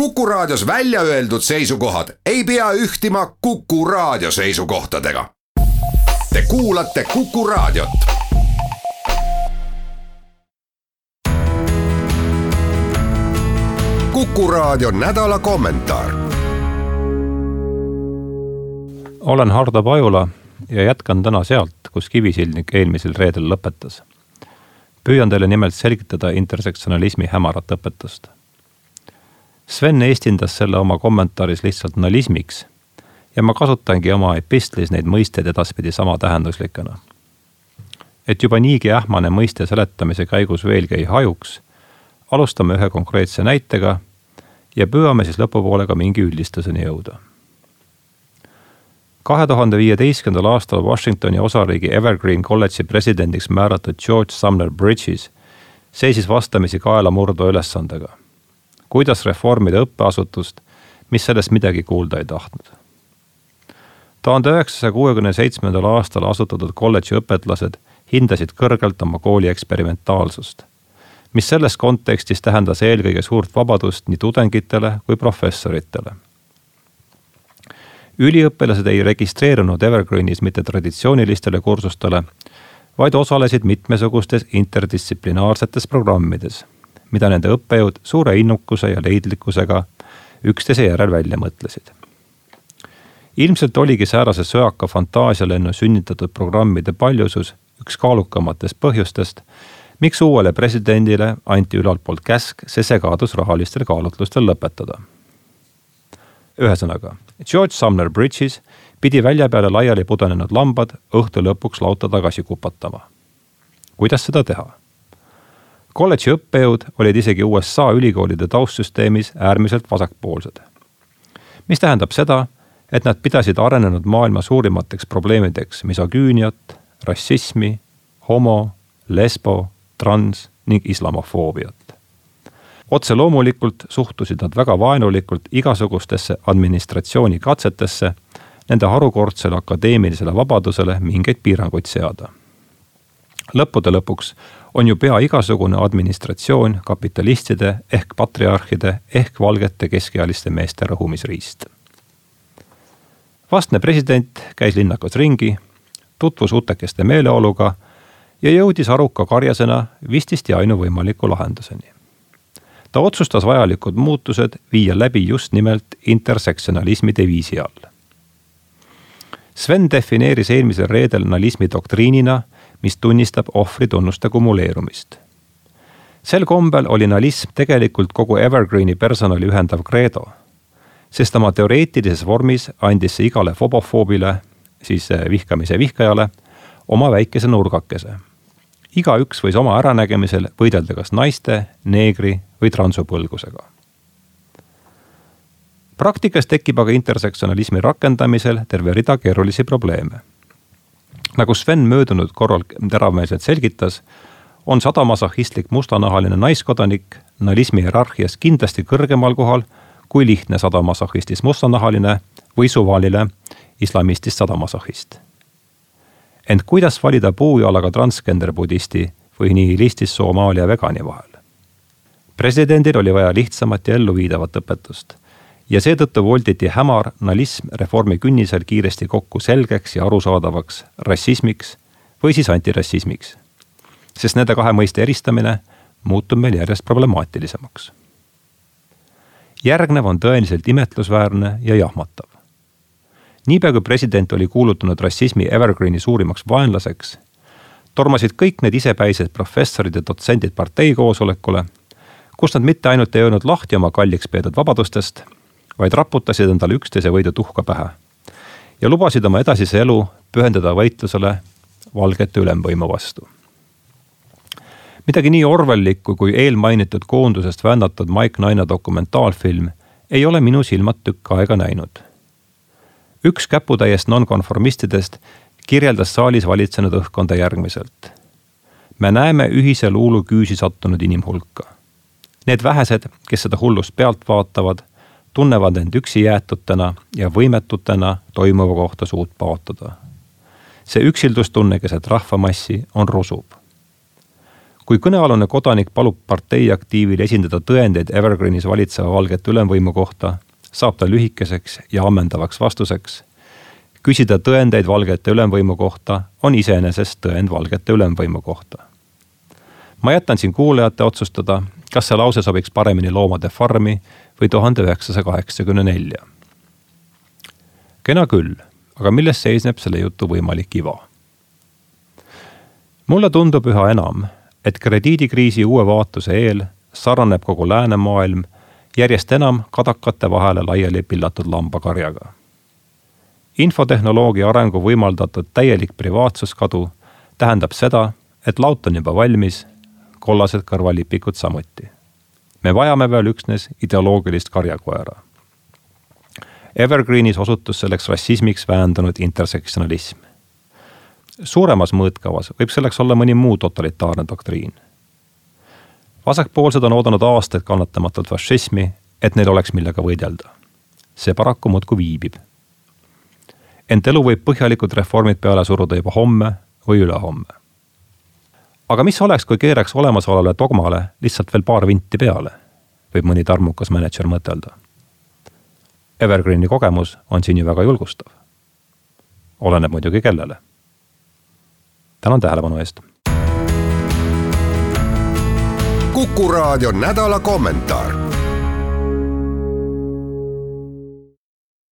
Kuku Raadios välja öeldud seisukohad ei pea ühtima Kuku Raadio seisukohtadega. Te kuulate Kuku Raadiot. kuku Raadio nädala kommentaar. olen Hardo Pajula ja jätkan täna sealt, kus Kivisildnik eelmisel reedel lõpetas. püüan teile nimelt selgitada intersektsionalismi hämarat õpetust Sven eestindas selle oma kommentaaris lihtsalt nalismiks ja ma kasutangi oma epistlis neid mõisteid edaspidi samatähenduslikena. et juba niigi ähmane mõiste seletamise käigus veelgi ei hajuks, alustame ühe konkreetse näitega ja püüame siis lõpupoole ka mingi üldistuseni jõuda. kahe tuhande viieteistkümnendal aastal Washingtoni osariigi Evergreen kolledži presidendiks määratud George Sumner Bridges seisis vastamisi kaelamurdva ülesandega kuidas reformida õppeasutust, mis sellest midagi kuulda ei tahtnud. tuhande üheksasaja kuuekümne seitsmendal aastal asutatud kolledži õpetlased hindasid kõrgelt oma kooli eksperimentaalsust, mis selles kontekstis tähendas eelkõige suurt vabadust nii tudengitele kui professoritele üliõpilased ei registreerunud Evergreenis mitte traditsioonilistele kursustele, vaid osalesid mitmesugustes interdistsiplinaarsetes programmides mida nende õppejõud suure innukuse ja leidlikkusega üksteise järel välja mõtlesid. ilmselt oligi säärase söaka fantaasialennu sünnitatud programmide paljusus üks kaalukamatest põhjustest, miks uuele presidendile anti ülalt poolt käsk see segadus rahalistel kaalutlustel lõpetada. ühesõnaga, George Sumner Bridges pidi välja peale laiali pudenenud lambad õhtu lõpuks lauta tagasi kupatama. kuidas seda teha? Kolledži õppejõud olid isegi USA ülikoolide taustsüsteemis äärmiselt vasakpoolsed. mis tähendab seda, et nad pidasid arenenud maailma suurimateks probleemideks misogüüniat, rassismi, homo, lesbo, trans ning islamofoobiat. otse loomulikult suhtusid nad väga vaenulikult igasugustesse administratsiooni katsetesse nende harukordsele akadeemilisele vabadusele mingeid piiranguid seada. Lõppude lõpuks on ju pea igasugune administratsioon kapitalistide ehk patriarhide ehk valgete keskealiste meeste rõhumisriist. vastne president käis linnakas ringi, tutvus utekeste meeleoluga ja jõudis aruka karjasena vististi ainuvõimaliku lahenduseni. ta otsustas vajalikud muutused viia läbi just nimelt intersektsionalismi deviisi all. Sven defineeris eelmisel reedel nalismi doktriinina mis tunnistab ohvritunnuste kumuleerumist. sel kombel oli nalism tegelikult kogu Evergreeni personali ühendav kreedo, sest oma teoreetilises vormis andis see igale fobofoobile, siis eh, vihkamise vihkajale, oma väikese nurgakese. igaüks võis oma äranägemisel võidelda kas naiste, neegri või transupõlgusega praktikas tekib aga intersektsionalismi rakendamisel terve rida keerulisi probleeme nagu Sven möödunud korral teravmeelselt selgitas, on sadamasahhistlik mustanahaline naiskodanik nalismi hierarhias kindlasti kõrgemal kohal kui lihtne sadamasahhistist mustanahaline või suvaline islamistist sadamasahhist. ent kuidas valida puujalaga transgender budisti või nihilistist Somaalia vegani vahel? presidendil oli vaja lihtsamat ja elluviidavat õpetust ja seetõttu volditi hämar nalism reformi künnisel kiiresti kokku selgeks ja arusaadavaks rassismiks või siis antirassismiks. sest nende kahe mõiste eristamine muutub meil järjest problemaatilisemaks. järgnev on tõeliselt imetlusväärne ja jahmatav. niipea kui president oli kuulutanud rassismi Evergreeni suurimaks vaenlaseks, tormasid kõik need isepäised professorid ja dotsendid partei koosolekule, kus nad mitte ainult ei öelnud lahti oma kalliks peetud vabadustest vaid raputasid endale üksteise võidu tuhka pähe ja lubasid oma edasise elu pühendada võitlusele valgete ülemvõimu vastu. midagi nii orwellikku kui eelmainitud koondusest vändatud Mike Naina dokumentaalfilm ei ole minu silmad tükk aega näinud. üks käputäiest nonkonformistidest kirjeldas saalis valitsenud õhkkonda järgmiselt. me näeme ühise luulu küüsi sattunud inimhulka. Need vähesed, kes seda hullust pealt vaatavad tunnevad end üksi jäetutena ja võimetutena toimuva kohta suud paotada. see üksildustunne keset rahvamassi on rusuv. kui kõnealune kodanik palub partei aktiivil esindada tõendeid Evergreenis valitseva valgete ülemvõimu kohta, saab ta lühikeseks ja ammendavaks vastuseks. küsida tõendeid valgete ülemvõimu kohta on iseenesest tõend valgete ülemvõimu kohta. ma jätan siin kuulajate otsustada, kas see lause sobiks paremini Loomade farmi või tuhande üheksasaja kaheksakümne nelja. kena küll, aga milles seisneb selle jutu võimalik iva? mulle tundub üha enam, et krediidikriisi uue vaatuse eel sarnaneb kogu läänemaailm järjest enam kadakate vahele laiali pillatud lambakarjaga. infotehnoloogia arengu võimaldatud täielik privaatsuskadu tähendab seda, et laut on juba valmis, kollased kõrvalipikud samuti. me vajame veel üksnes ideoloogilist karjakoera. Evergreenis osutus selleks rassismiks väändunud intersektsionalism suuremas mõõtkavas võib selleks olla mõni muu totalitaarne doktriin. vasakpoolsed on oodanud aastaid kannatamatult fašismi, et neil oleks millega võidelda. see paraku muudkui viibib. ent elu võib põhjalikud reformid peale suruda juba homme või ülehomme. Aga mis oleks, kui keeraks olemasolevale dogmale lihtsalt veel paar vinti peale, võib mõni tarmukas mänedžer mõtelda. Evergreeni kogemus on siin ju väga julgustav. oleneb muidugi kellele tänan tähelepanu eest. kuku raadio nädala kommentaar